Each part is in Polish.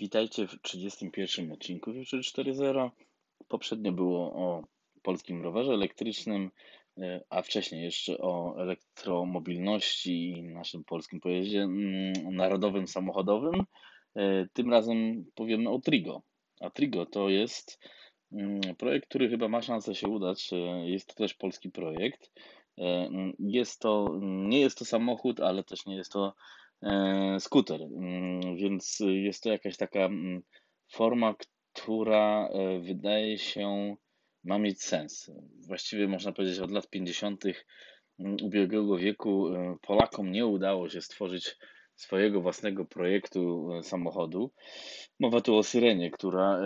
Witajcie w 31 odcinku Future 4.0. Poprzednio było o polskim rowerze elektrycznym, e, a wcześniej jeszcze o elektromobilności i naszym polskim pojeździe mm, narodowym samochodowym. E, tym razem powiemy o Trigo. A Trigo to jest mm, projekt, który chyba ma szansę się udać. E, jest to też polski projekt. Jest to, nie jest to samochód, ale też nie jest to skuter. Mm, więc jest to jakaś taka mm, forma, która e, wydaje się ma mieć sens. Właściwie można powiedzieć od lat 50. Mm, ubiegłego wieku e, Polakom nie udało się stworzyć swojego własnego projektu samochodu. Mowa tu o Syrenie, która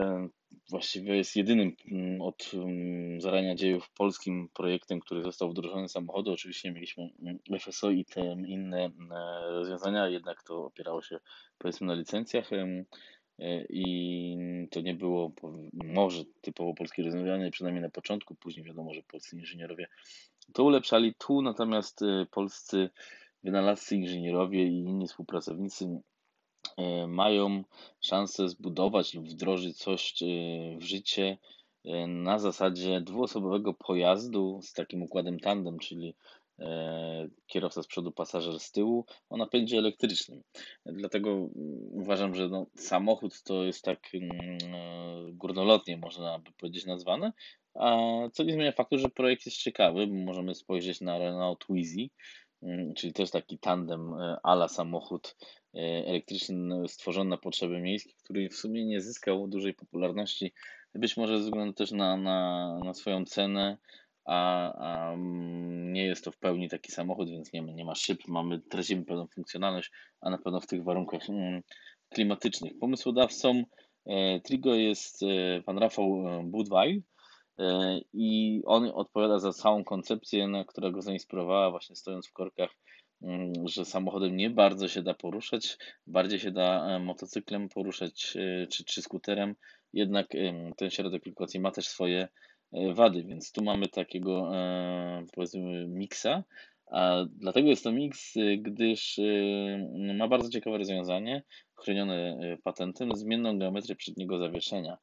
właściwie jest jedynym mm, od mm, zarania dziejów polskim projektem, który został wdrożony samochodu. Oczywiście mieliśmy mm, FSO i te inne rozwiązania, jednak to opierało się powiedzmy na licencjach e, i to nie było może typowo polskie rozwiązanie, przynajmniej na początku, później wiadomo, że polscy inżynierowie to ulepszali. Tu natomiast e, polscy wynalazcy, inżynierowie i inni współpracownicy mają szansę zbudować lub wdrożyć coś e, w życie e, na zasadzie dwuosobowego pojazdu z takim układem tandem, czyli kierowca z przodu, pasażer z tyłu, o napędzie elektrycznym. Dlatego uważam, że no, samochód to jest tak mm, górnolotnie, można by powiedzieć, nazwane, a co nie zmienia faktu, że projekt jest ciekawy, bo możemy spojrzeć na Renault Twizy, czyli też taki tandem ala samochód E, elektryczny stworzony na potrzeby miejskie, który w sumie nie zyskał dużej popularności, być może ze względu też na, na, na swoją cenę, a, a mm, nie jest to w pełni taki samochód, więc nie nie ma szyb, mamy, tracimy pewną funkcjonalność, a na pewno w tych warunkach mm, klimatycznych. Pomysłodawcą e, Trigo jest e, pan Rafał Budwaj i on odpowiada za całą koncepcję, na która go zainspirowała właśnie stojąc w korkach Mm, że samochodem nie bardzo się da poruszać, bardziej się da e, motocyklem poruszać e, czy, czy skuterem, jednak ten środek lokomocji ma też swoje e, wady, więc tu mamy takiego powiedzmy miksa, a dlatego jest to miks, gdyż ma bardzo ciekawe rozwiązanie, chronione patentem, zmienną geometrię przedniego zawieszenia.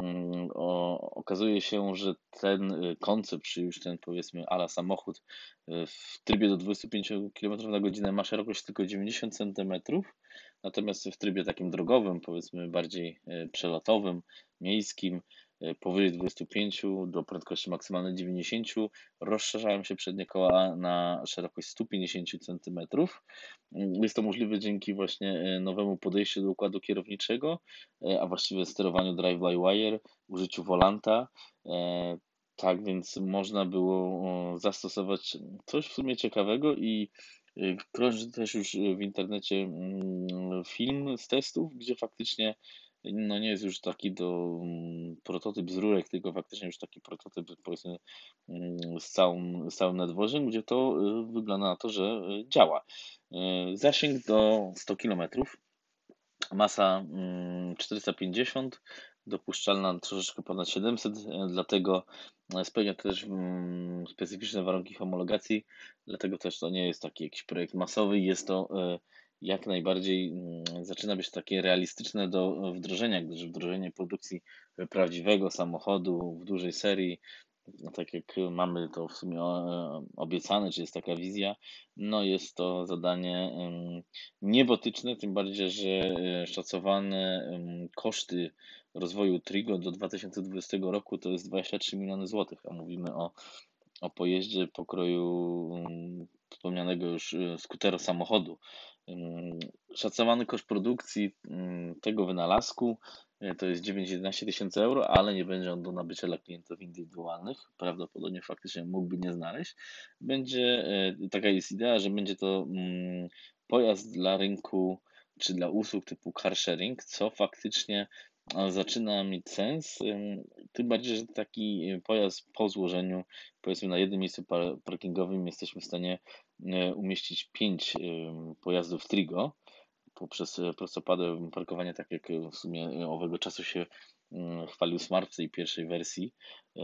Mm, o, okazuje się, że ten y, koncept, czy już ten powiedzmy ala samochód y, w trybie do 25 km na godzinę ma szerokość tylko 90 cm, natomiast w trybie takim drogowym, powiedzmy bardziej y, przelotowym, miejskim, powyżej 25 do prędkości maksymalnej 90 rozszerzają się przednie koła na szerokość 150 cm. Jest to możliwe dzięki właśnie e, nowemu podejściu do układu kierowniczego, e, a właściwie sterowaniu drive-by-wire, użyciu volanta. Tak więc można było zastosować coś w sumie ciekawego i krąży też już w internecie mm, film z testów, gdzie faktycznie no nie jest już taki do mm, prototyp z rurek, tylko faktycznie już taki prototyp powiedzmy mm, z, całym, z całym nadwoziem, gdzie to y, wygląda na to, że y, działa. Y, zasięg do 100 km, masa 450, mm, dopuszczalna troszeczkę ponad 700, dlatego spełnia też specyficzne warunki homologacji, dlatego też to nie jest taki jakiś projekt masowy, jest to jak najbardziej mm, zaczyna być takie realistyczne do wdrożenia, gdyż wdrożenie produkcji prawdziwego samochodu w dużej serii, no tak jak mamy to w sumie obiecane, czy jest taka wizja, no jest to zadanie niebotyczne, tym bardziej, że e, szacowane koszty rozwoju Trigo do 2020 roku to jest 23 miliony złotych, a mówimy o, o pojeździe pokroju wspomnianego już e, skutera samochodu. Szacowany koszt produkcji tego wynalazku e, to jest 9-11 tysięcy euro, ale nie będzie on do nabycia dla klientów indywidualnych. Prawdopodobnie faktycznie mógłby nie znaleźć. Będzie, e, taka jest idea, że będzie to pojazd dla rynku czy dla usług typu car sharing, co faktycznie zaczyna mieć sens. Tym bardziej, że taki pojazd po złożeniu, powiedzmy na jednym miejscu parkingowym, jesteśmy w stanie e, umieścić pięć pojazdów Trigo poprzez e, prostopadłe parkowanie, tak jak w sumie owego czasu się chwalił Smart w tej pierwszej wersji. E,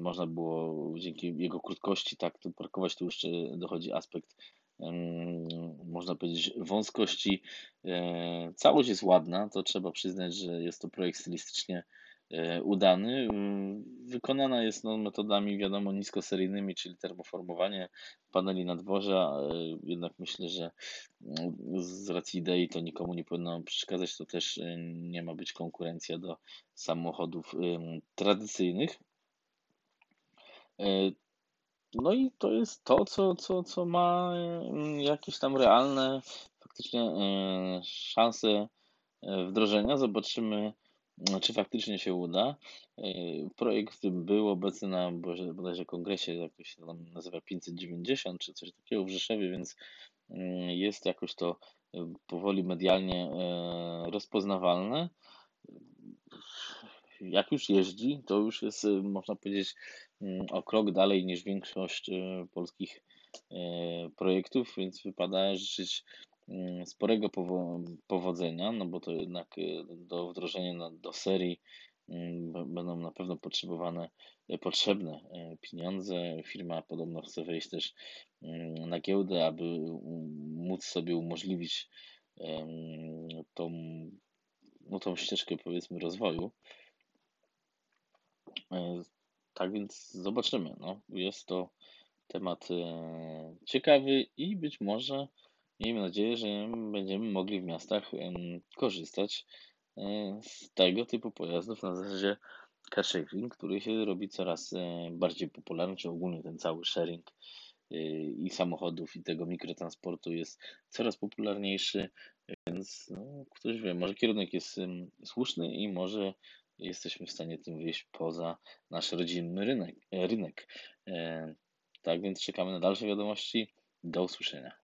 można było dzięki jego krótkości tak parkować, tu jeszcze dochodzi aspekt można powiedzieć, wąskości. E, całość jest ładna, to trzeba przyznać, że jest to projekt stylistycznie e, udany. Wykonana jest no, metodami, wiadomo, niskoseryjnymi, czyli termoformowanie paneli nadwozia. Jednak myślę, że z racji idei to nikomu nie powinno przeszkadzać. To też nie ma być konkurencja do samochodów tradycyjnych. No i to jest to, co, co, co ma mm, jakieś tam realne faktycznie e, szanse e, wdrożenia. Zobaczymy, mm, czy faktycznie się uda. E, projekt był obecny na bodajże kongresie, jakoś się tam nazywa 590 czy coś takiego w Rzeszowie, więc mm, jest jakoś to powoli medialnie rozpoznawalne jak już jeździ, to już jest, można powiedzieć, mm, o krok dalej niż większość polskich projektów, więc wypada życzyć sporego powodzenia, no bo to jednak do wdrożenia do serii mm, będą na pewno potrzebowane, potrzebne pieniądze. Firma podobno chce wejść też na giełdę, aby móc sobie umożliwić tą, no, tą ścieżkę powiedzmy rozwoju. E, tak więc zobaczymy. No, jest to temat e, ciekawy i być może miejmy nadzieję, że będziemy mogli w miastach korzystać e, z tego typu pojazdów na zasadzie carsharing, który się robi coraz bardziej popularny, czy ogólnie ten cały sharing i samochodów i tego mikrotransportu jest coraz popularniejszy, więc no, ktoś wie, może kierunek jest słuszny i może jesteśmy w stanie tym wyjść poza nasz rodzinny rynek. rynek. E, tak więc czekamy na dalsze wiadomości. Do usłyszenia.